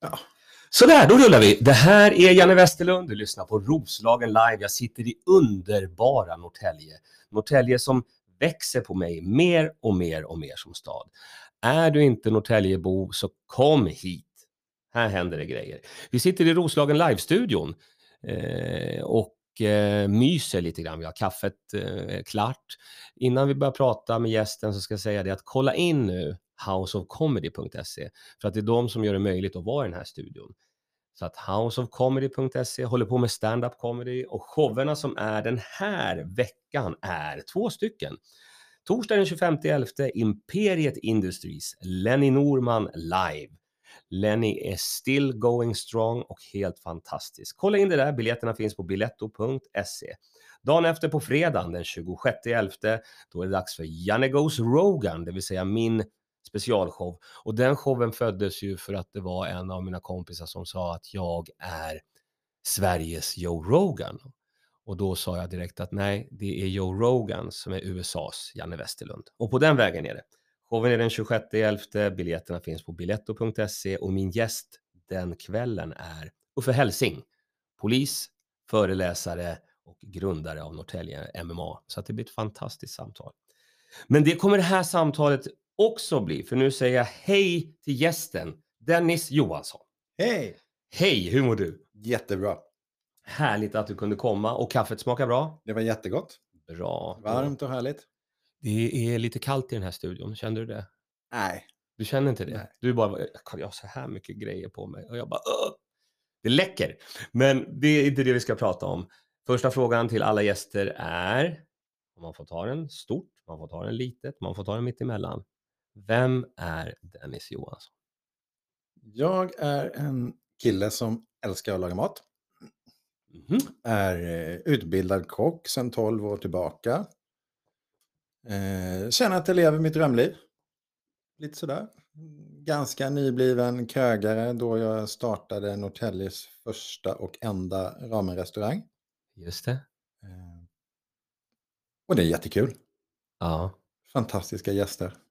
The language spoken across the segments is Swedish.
Ja. Sådär, då rullar vi. Det här är Janne Westerlund. Du lyssnar på Roslagen live. Jag sitter i underbara Norrtälje. Norrtälje som växer på mig mer och mer och mer som stad. Är du inte Norrtäljebo så kom hit. Här händer det grejer. Vi sitter i Roslagen live-studion eh, och eh, myser lite grann. Vi har kaffet eh, klart. Innan vi börjar prata med gästen så ska jag säga det att kolla in nu houseofcomedy.se för att det är de som gör det möjligt att vara i den här studion. Så att houseofcomedy.se håller på med stand-up comedy och showerna som är den här veckan är två stycken. Torsdag den 25.11 Imperiet Industries, Lenny Norman live. Lenny är still going strong och helt fantastisk. Kolla in det där, biljetterna finns på biletto.se. Dagen efter på fredagen den 26.11 då är det dags för Janne Goes Rogan, det vill säga min specialshow. Och den showen föddes ju för att det var en av mina kompisar som sa att jag är Sveriges Joe Rogan. Och då sa jag direkt att nej, det är Joe Rogan som är USAs Janne Westerlund. Och på den vägen är det. Showen är den 26.11, biljetterna finns på biletto.se och min gäst den kvällen är Uffe Helsing, polis, föreläsare och grundare av Norrtälje MMA. Så att det blir ett fantastiskt samtal. Men det kommer det här samtalet också bli, för nu säger jag hej till gästen Dennis Johansson. Hej! Hej, hur mår du? Jättebra. Härligt att du kunde komma och kaffet smakar bra. Det var jättegott. Bra. Varmt och härligt. Det är lite kallt i den här studion, kände du det? Nej. Du känner inte det? Nej. Du bara, jag har så här mycket grejer på mig och jag bara, Åh! det läcker. Men det är inte det vi ska prata om. Första frågan till alla gäster är, om man får ta den stort, man får ta den litet, man får ta den mitt emellan. Vem är Dennis Johansson? Jag är en kille som älskar att laga mat. Mhm. Är eh, utbildad kock sedan 12 år tillbaka. Eh, känner att jag lever mitt drömliv. Lite sådär. Ganska nybliven krögare då jag startade Norrtäljes första och enda ramenrestaurang. Just det. Eh, och det är jättekul. Ja. Fantastiska gäster.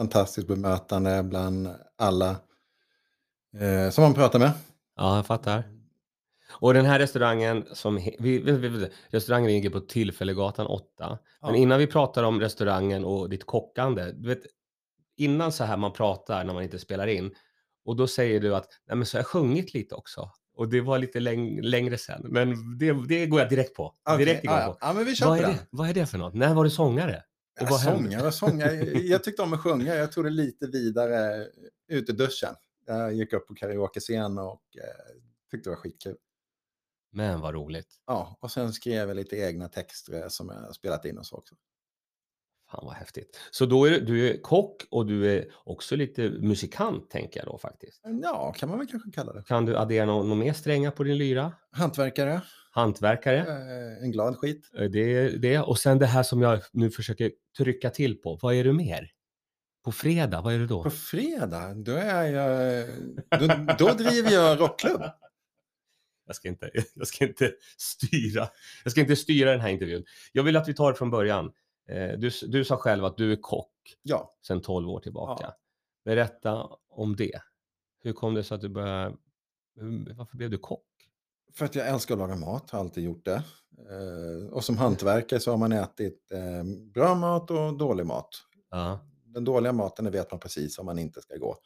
Fantastiskt bemötande bland alla eh, som man pratar med. ja, jag fattar. Och den här restaurangen som, vi, vi, vi, restaurangen ligger på Tillfällegatan 8. Men Ja. innan vi pratar om restaurangen och ditt kockande, du vet, innan så här man pratar när man inte spelar in, och då säger du att, nej men så har jag sjungit lite också. Och det var lite läng- längre sen, men det, det går jag direkt på. Direkt igång ja, på. ja. ja, men vi kör Vad är, det, vad är det för något? När var du sångare? Och Ja, vad sångare, sångare. Jag tyckte om att sjunga. Jag tog det lite vidare ut i duschen. Jag gick upp på karaoke-scen och eh, tyckte det var skitkul. Men vad roligt. Ja, och sen skrev jag lite egna texter som jag spelat in och så också. Fan vad häftigt. Så då är du, du är kock och du är också lite musikant tänker jag då faktiskt. Ja, kan man väl kanske kalla det. Kan du addera någon, någon mer strängar på din lyra? Hantverkare, Hantverkare? eh, en glad skit. Eh, Det är det. Och sen det här som jag nu försöker trycka till på. Vad är du mer? På fredag, vad är du då? På fredag, då är jag... Då, då driver jag rockklubb. Jag ska, inte, jag ska inte styra. Jag ska inte styra den här intervjun. Jag vill att vi tar det från början. Eh, Du, du sa själv att du är kock Ja, sedan 12 år tillbaka. Ja. Berätta om det. Hur kom det sig att du började... Varför blev du kock? För att jag älskar att laga mat, har alltid gjort det. Eh, och som hantverkare så har man ätit eh, bra mat och dålig mat. Ja, Den dåliga maten vet man precis om man inte ska gå.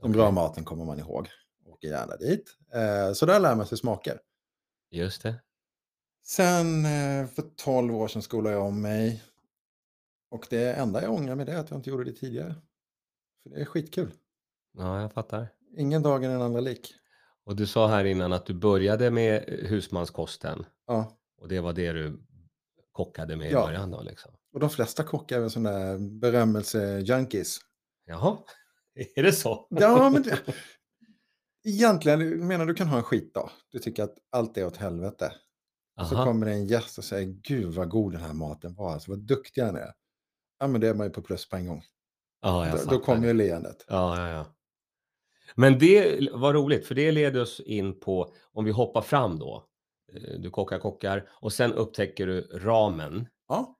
Den okej. bra maten kommer man ihåg. Åker gärna dit. Eh, så där lär man sig smaker. Just det. Sen för 12 år sedan skolade jag om mig. Och det enda jag ångrar med det är att jag inte gjorde det tidigare. För det är skitkul. Ja, jag fattar. Ingen dag är den andra lik. Och du sa här innan att du började med husmanskosten och Ja. det var det du kockade med i Ja. början då liksom. Och de flesta kockar är väl sådana där berömmelse-junkies. Jaha, är det så? Ja, men det, egentligen, menar du kan ha en skitdag. Du tycker att allt är åt helvete. Så Aha. kommer det en gäst och säger, gud vad god den här maten var, alltså vad duktig han är. Ja, men det är man ju på plus på en gång. Ja, jag Då, då kommer ju leendet. Ja, ja, ja. Men det var roligt, för det leder oss in på, om vi hoppar fram då. Eh, Du kockar, kockar och sen upptäcker du ramen. Ja.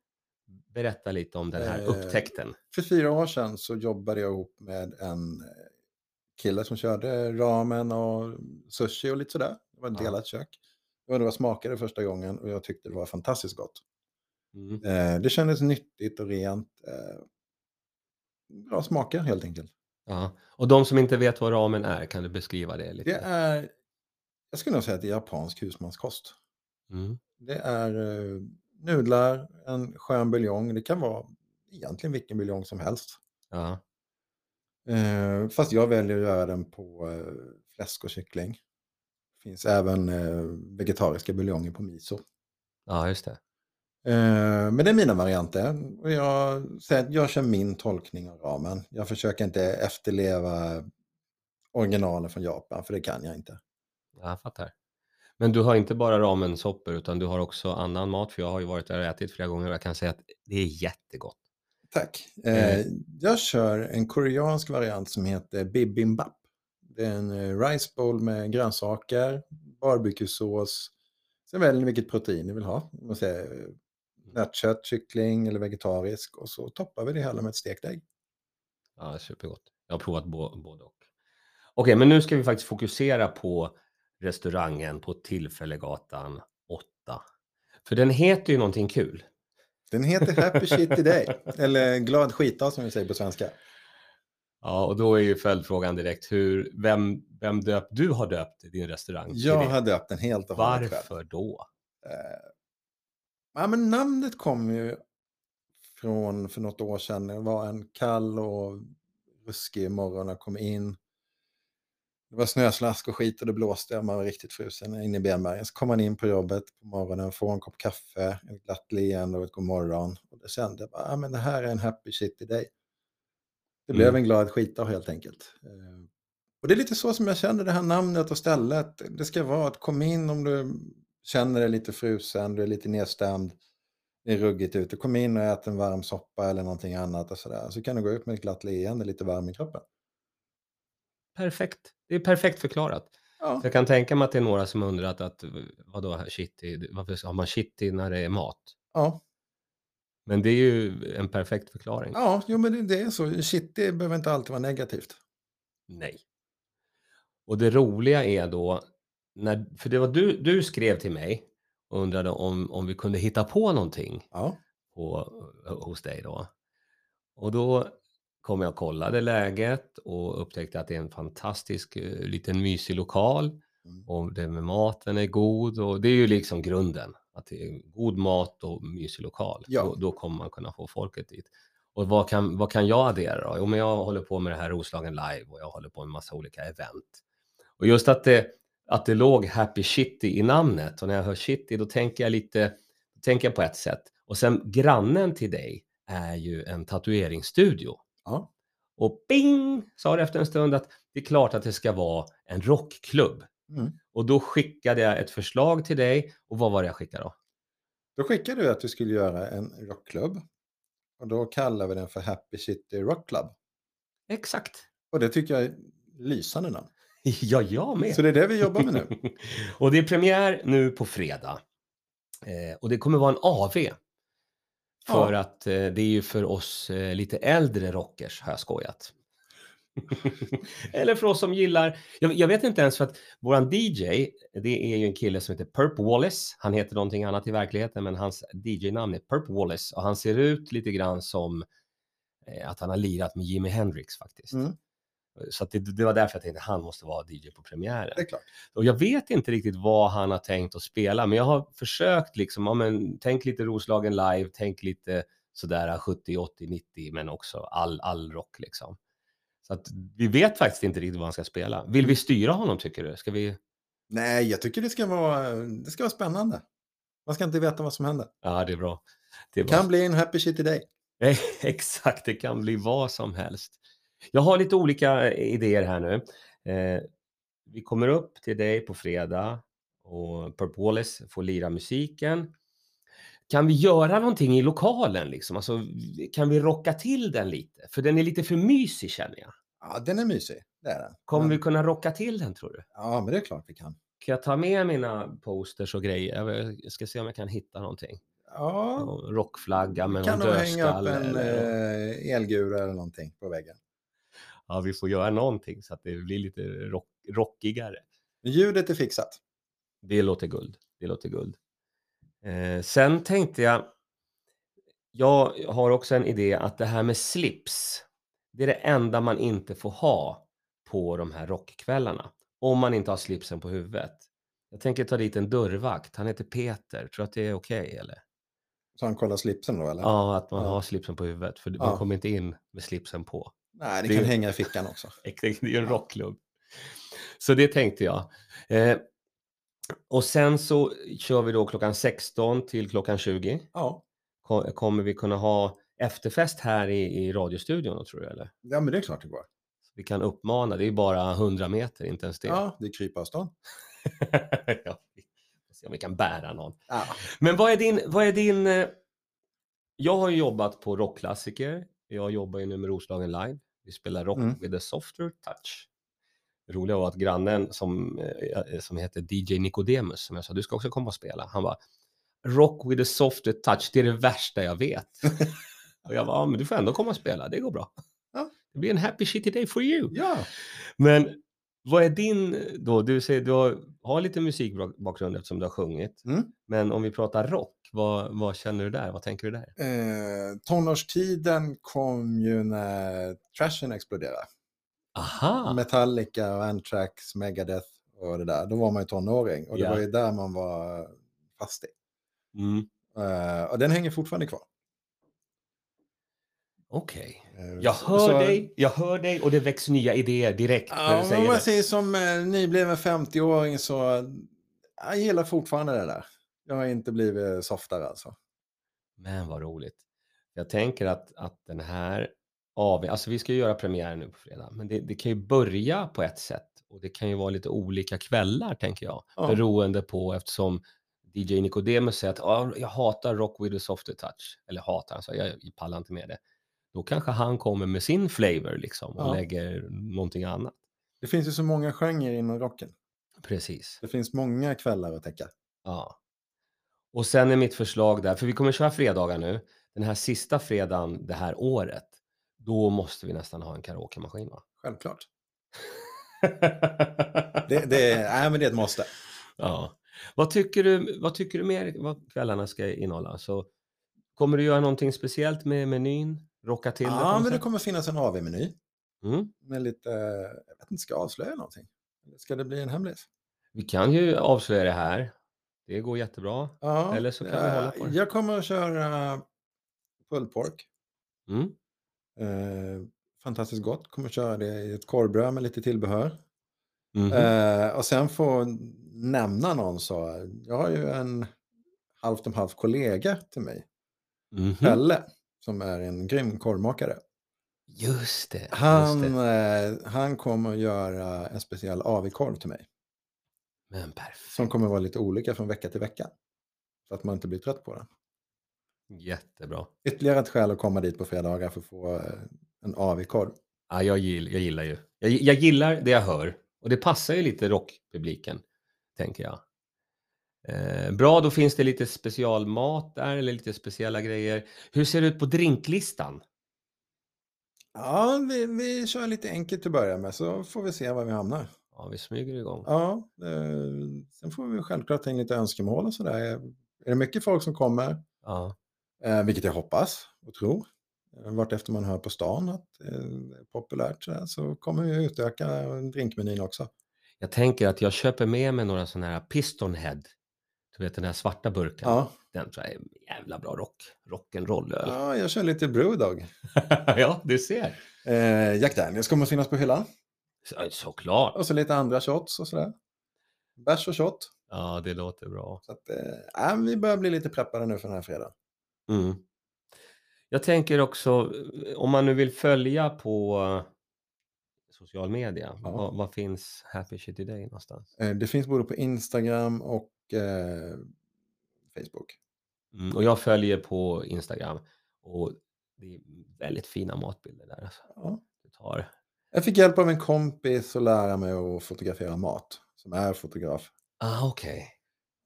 Berätta lite om den här Eh, upptäckten. För fyra år sedan så jobbade jag ihop med en eh, kille som körde ramen och sushi och lite sådär. Det var ett Ja. delat kök. Det var smakade första gången och jag tyckte det var fantastiskt gott. Mm. Eh, det kändes nyttigt och rent. Eh, bra smaker helt enkelt. Ja. Och de som inte vet vad ramen är, kan du beskriva det lite? Det är, jag skulle nog säga att det är japansk husmanskost. Mm. Det är eh, nudlar, en skön buljong. Det kan vara egentligen vilken buljong som helst. Ja. Eh, fast jag väljer att göra den på eh, fläsk och kyckling. finns även vegetariska buljonger på miso. ja, just det. Eh, men det är mina varianter. Och jag, jag kör min tolkning av ramen. Jag försöker inte efterleva originalen från Japan, för det kan jag inte. Ja, Jag fattar. Men du har inte bara ramensoppor utan du har också annan mat, för jag har ju varit där och ätit flera gånger och jag kan säga att det är jättegott. Tack. Eh, jag kör en koreansk variant som heter bibimbap. Det är en rice bowl med grönsaker, barbecuesås. Sen väljer ni vilket protein ni vill ha. Man säger nötkött, kyckling eller vegetarisk. Och så toppar vi det hela med ett stekt ägg. Ja, supergott. Jag har provat både och. Okej, men nu ska vi faktiskt fokusera på restaurangen på Tillfällegatan 8. För den heter ju någonting kul. Den heter Happy Shitty Day. eller Glad skitdag som vi säger på svenska. Ja, och då är ju följdfrågan direkt hur, vem, vem döpt, du har döpt din restaurang Jag har döpt den helt och hållet själv. Varför då? Ja, men namnet kom ju från för något år sedan. Det var en kall och ruskig morgon. Jag kom in. Det var snöslask och skit och det blåste. Man var riktigt frusen inne i benmärgen. Så kom man in på jobbet på morgonen, får en kopp kaffe, ett glatt leende och ett god morgon. Och det kände jag bara, ah, men det här är en happy shitty day. Det blev Mm. en glad skitdag helt enkelt. Eh, Och det är lite så som jag känner det här namnet och stället. Det ska vara att kom in om du känner dig lite frusen, du är lite nedstämd, det är ruggigt ute. Kom in och ät en varm soppa eller någonting annat och sådär. Så kan du gå ut med ett glatt leende, lite varm i kroppen. Perfekt. Det är perfekt förklarat. Ja, jag kan tänka mig att det är några som undrat att vadå shitty, varför har man shitty när det är mat? ja, Men det är ju en perfekt förklaring. ja jo, men det, det är så. Shit, det behöver inte alltid vara negativt. Nej. Och det roliga är då, när, för det var du, du skrev till mig och undrade om, om vi kunde hitta på någonting Ja, på, hos dig då. Och då kom jag och kollade läget och upptäckte att det är en fantastisk eh, liten mysig lokal Mm. och det med maten är god och det är ju liksom grunden. Att det är god mat och mysig lokal. Ja. Då, då kommer man kunna få folket dit. Och vad kan, vad kan jag addera då? Jo, men jag håller på med det här Roslagen Live och jag håller på med massa olika event. Och just att det, att det låg Happy Shitty i namnet och när jag hör Shitty då tänker jag lite, då tänker jag på ett sätt. Och sen grannen till dig är ju en tatueringsstudio. ja, Och bing sa det efter en stund att det är klart att det ska vara en rockklubb. Mm. Och då skickade jag ett förslag till dig och vad var det jag skickade då? Då skickade du att du skulle göra en rockklubb. Och då kallar vi den för Happy City Rock Club. Exakt. Och det tycker jag är lysande namn. Ja, jag med. Så det är det vi jobbar med nu. och det är premiär nu på fredag. Eh, och det kommer vara en AV. För Ja. att eh, det är ju för oss eh, lite äldre rockers, har jag skojat. Eller för oss som gillar, jag, jag vet inte ens för att våran DJ, det är ju en kille som heter Perp Wallace. Han heter någonting annat i verkligheten, men hans DJ-namn är Perp Wallace och han ser ut lite grann som eh, att han har lirat med Jimi Hendrix faktiskt. Mm. Så det, det var därför jag tänkte att han måste vara DJ på premiären. Det är klart. Och jag vet inte riktigt vad han har tänkt att spela, men jag har försökt liksom, ja, men, tänk lite Roslagen live, tänk lite sådär 70, 80, 90, men också all, all rock liksom. Så att vi vet faktiskt inte riktigt vad han ska spela. Vill vi styra honom tycker du? Ska vi? Nej, jag tycker det ska vara, det ska vara spännande. Man ska inte veta vad som händer. Ja, det är bra. Det är Det bra. kan bli en Happy City Day. Eh, Exakt, det kan bli vad som helst. Jag har lite olika eh, idéer här nu. Eh, vi kommer upp till dig på fredag och Wallace får lira musiken. Kan vi göra någonting i lokalen liksom? Alltså, kan vi rocka till den lite? För den är lite för mysig känner jag. Ja, den är mysig. Det är den. Kommer Men- vi kunna rocka till den tror du? Ja, men det är klart vi kan. Kan jag ta med mina posters och grejer? Jag ska se om jag kan hitta någonting. Ja, rockflagga med kan någon nog hänga upp dödskalle. en eller... eh, elgura eller någonting på väggen. Ja, vi får göra någonting så att det blir lite rock, rockigare. Ljudet är fixat. Det låter guld. Det låter guld. Eh, sen tänkte jag, jag har också en idé att det här med slips, det är det enda man inte får ha på de här rockkvällarna. Om man inte har slipsen på huvudet. Jag tänker ta dit en dörrvakt, han heter Peter, tror du att det är okej okay, eller? Så han kollar slipsen då eller? Ja, att man Ja. har slipsen på huvudet, för Ja. man kommer inte in med slipsen på. Nej, det Det- kan hänga i fickan också. Det är ju en rockklubb. Så det tänkte jag. Eh, och sen så kör vi då klockan 16 till klockan 20. Ja. Ko- Kommer vi kunna ha efterfest här i, i radiostudion tror du? Eller? ja, men det är klart det går. Vi kan uppmana, det är bara 100 meter, inte ens det. Ja, det är krypavstånd. ja, vi får se om vi kan bära någon. Ja. Men vad är din, vad är din... eh, Jag har ju jobbat på rockklassiker. Jag jobbar ju nu med Roslagen Live. Vi spelar rock Mm. with a softer touch. Det roliga var att grannen som, eh, som heter DJ Nicodemus, som jag sa, du ska också komma och spela. Han bara, rock with a softer touch, det är det värsta jag vet. och jag bara, ja, men du får ändå komma och spela, det går bra. Ja. Det blir en happy shitty day for you. ja. Men vad är din då? Du säger du har, har lite musikbakgrund eftersom du har sjungit. Mm. Men om vi pratar rock, vad, vad känner du där? Vad tänker du där? Eh, tonårstiden kom ju när trashen exploderade. Aha! Metallica, Anthrax, Megadeth och det där. Då var man ju tonåring och det Ja. var ju där man var fast i. Mm, Eh, och den hänger fortfarande kvar. Okej. Eh, Jag hör så- dig, jag hör dig och det väcks nya idéer direkt när Ja, du men om säger man det. säger som eh, nybliven 50-åring så jag gillar fortfarande det där. Jag har inte blivit softare alltså. Men vad roligt. Jag tänker att, att den här AV, alltså vi ska ju göra premiär nu på fredag, men det, det kan ju börja på ett sätt och det kan ju vara lite olika kvällar tänker jag, Ja. beroende på eftersom DJ Nicodemus säger att "Ja, jag hatar rock with a softer touch, eller hatar, alltså, jag, jag pallar inte med det. Då kanske han kommer med sin flavor liksom och Ja. lägger någonting annat. Det finns ju så många genrer inom rocken. Precis. Det finns många kvällar att täcka. Ja. Och sen är mitt förslag där, för vi kommer köra fredagar nu, den här sista fredagen det här året, då måste vi nästan ha en karaokemaskin va? Självklart. Det, det, är, men det är ett måste. ja. Vad tycker du, vad tycker du mer vad kvällarna ska innehålla? Så, kommer du göra någonting speciellt med menyn? Rocka till det Ja, men det sätt? kommer finnas en AV-meny mm. med lite, jag vet inte, ska jag avslöja någonting? Ska det bli en hemlis? Vi kan ju avslöja det här. Det går jättebra. Ja, Eller så kan vi eh, hålla på det. Jag kommer att köra pulled pork. Mm. Eh, fantastiskt gott. Kommer att köra det i ett korvbröd med lite tillbehör. Mhm. Eh, och sen få nämna någon så. Jag har ju en halvt om halvt kollega till mig. Mhm. Pelle. Som är en grym korvmakare. Just det. Han, Just det. eh, han kommer att göra en speciell AV-korv till mig. Men perfekt. Som kommer att vara lite olika från vecka till vecka. Så att man inte blir trött på den. Jättebra. Ytterligare ett skäl att komma dit på fredagar för att få eh, en AV-korv. Ja, jag, gill, jag gillar ju. Jag, jag gillar det jag hör. Och det passar ju lite rockpubliken, tänker jag. Eh, bra, då finns det lite specialmat där, eller lite speciella grejer. Hur ser det ut på drinklistan? Ja, vi, vi kör lite enkelt till att börja med så får vi se var vi hamnar. Ja, vi smyger igång. Ja, eh, sen får vi självklart ta in lite önskemål och sådär. Är det mycket folk som kommer, Ja. eh, vilket jag hoppas och tror, eh, vart efter man hör på stan att eh, det är populärt sådär, så kommer vi utöka drinkmenyn också. Jag tänker att jag köper med mig några sådana här pistonhead. Du vet den här svarta burken. Ja, Den tror jag är jävla bra rock. Rock'n'roll-öl. ja jag kör lite Brewdog. ja, du ser. Eh, Jack Daniels kommer finnas på hyllan. Så, såklart. Och så lite andra shots och sådär. Bärs och shot. Ja, det låter bra. Så att, eh, äh, vi börjar bli lite preppade nu för den här fredagen. Mm. Jag tänker också, om man nu vill följa på eh, social media, Ja. vad, vad finns Happy Shitty Day någonstans? Eh, det finns både på Instagram och eh, Facebook. Mm, och jag följer på Instagram och det är väldigt fina matbilder där. Alltså. Ja. Du tar. Jag fick hjälp av en kompis att lära mig att fotografera mat, som är fotograf. Ah, okej.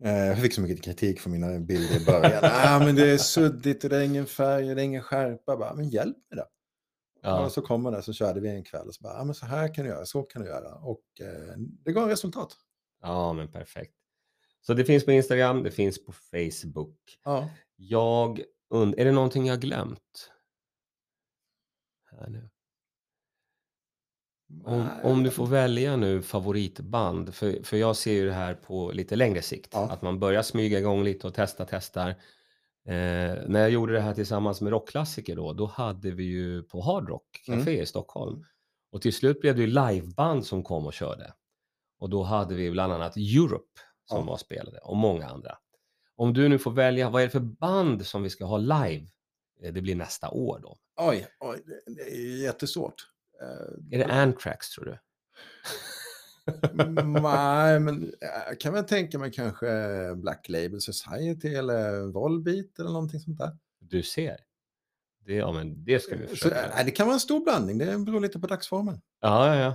Eh, jag fick så mycket kritik för mina bilder i början. ah, men det är suddigt och det är ingen färg och det är ingen skärpa. Bara, men hjälp mig då. Ja. Och så kommer det, så körde vi en kväll och så bara, ja men så här kan du göra, så kan du göra. Och eh, det gav resultat. Ja, men perfekt. Så det finns på Instagram, det finns på Facebook. Ja. Jag und- är det någonting jag glömt? Här nu. Om, om du får välja nu favoritband, för, för jag ser ju det här på lite längre sikt, Ja. att man börjar smyga igång lite och testa, testar. Eh, när jag gjorde det här tillsammans med rockklassiker då, då hade vi ju på Hard Rock Café i Stockholm. Och till slut blev det ju liveband som kom och körde. Och då hade vi bland annat Europe som var spelade och många andra. Om du nu får välja, vad är det för band som vi ska ha live? Eh, Det blir nästa år då. Oj, oj, det- är jättesvårt. Eh, Är det Anthrax tror du? Nej, men jag kan väl tänka mig kanske Black Label Society eller Volbeat eller någonting sånt där. Du ser. Det, ja, men det ska vi Så, försöka. nej, det kan vara en stor blandning, det beror lite på dagsformen. Ja, ja, ja.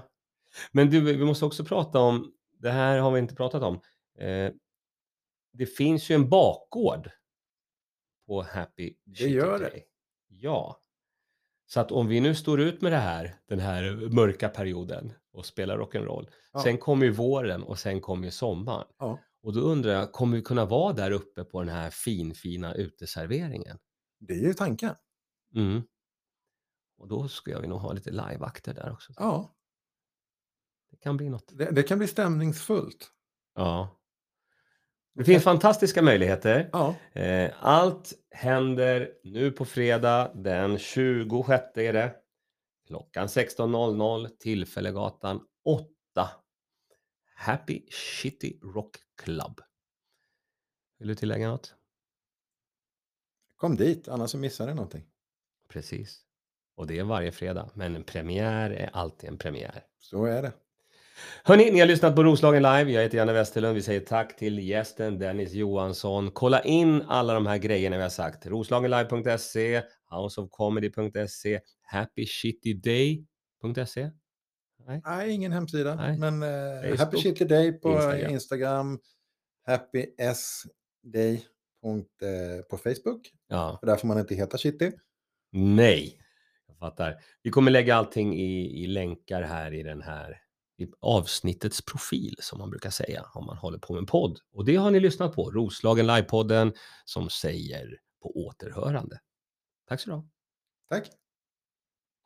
Men du, vi måste också prata om, det här har vi inte pratat om. Eh, det finns ju en bakgård på Happy Shitty gör det. Day. Ja. Så att om vi nu står ut med det här, den här mörka perioden och spelar rock'n'roll. Ja. Sen kommer ju våren och sen kommer ju sommaren. Ja, Och då undrar jag, kommer vi kunna vara där uppe på den här finfina uteserveringen? det är ju tanken. Mm. Och då ska jag ju nog ha lite liveakter där också. Ja, Det kan bli något. det, det kan bli stämningsfullt. Ja. Det finns fantastiska möjligheter. Ja, Eh, Allt händer nu på fredag den 26 är det. Klockan 16.00, Tillfällegatan 8. Happy Shitty Rock Club. Vill du tillägga något? kom dit, annars så missar ni någonting. Precis. Och det är varje fredag, men en premiär är alltid en premiär. Så är det. Hörni, ni har lyssnat på Roslagen Live. Jag heter Janne Westerlund. Vi säger tack till gästen Dennis Johansson. Kolla in alla de här grejerna vi har sagt. Roslagenlive.se, houseofcomedy.se, happyshittyday.se. Nej, Nej, ingen hemsida, Nej. men eh, Facebook, Happy Shitty Day på Instagram. Instagram, Happy S Day punkt, eh, på Facebook. ja, För där får man inte heta Shitty. nej. Jag fattar. Vi kommer lägga allting i, i länkar här i den här avsnittets profil som man brukar säga om man håller på med en podd. Och det har ni lyssnat på, Roslagen Livepodden som säger på återhörande. Tack så du ha. Tack.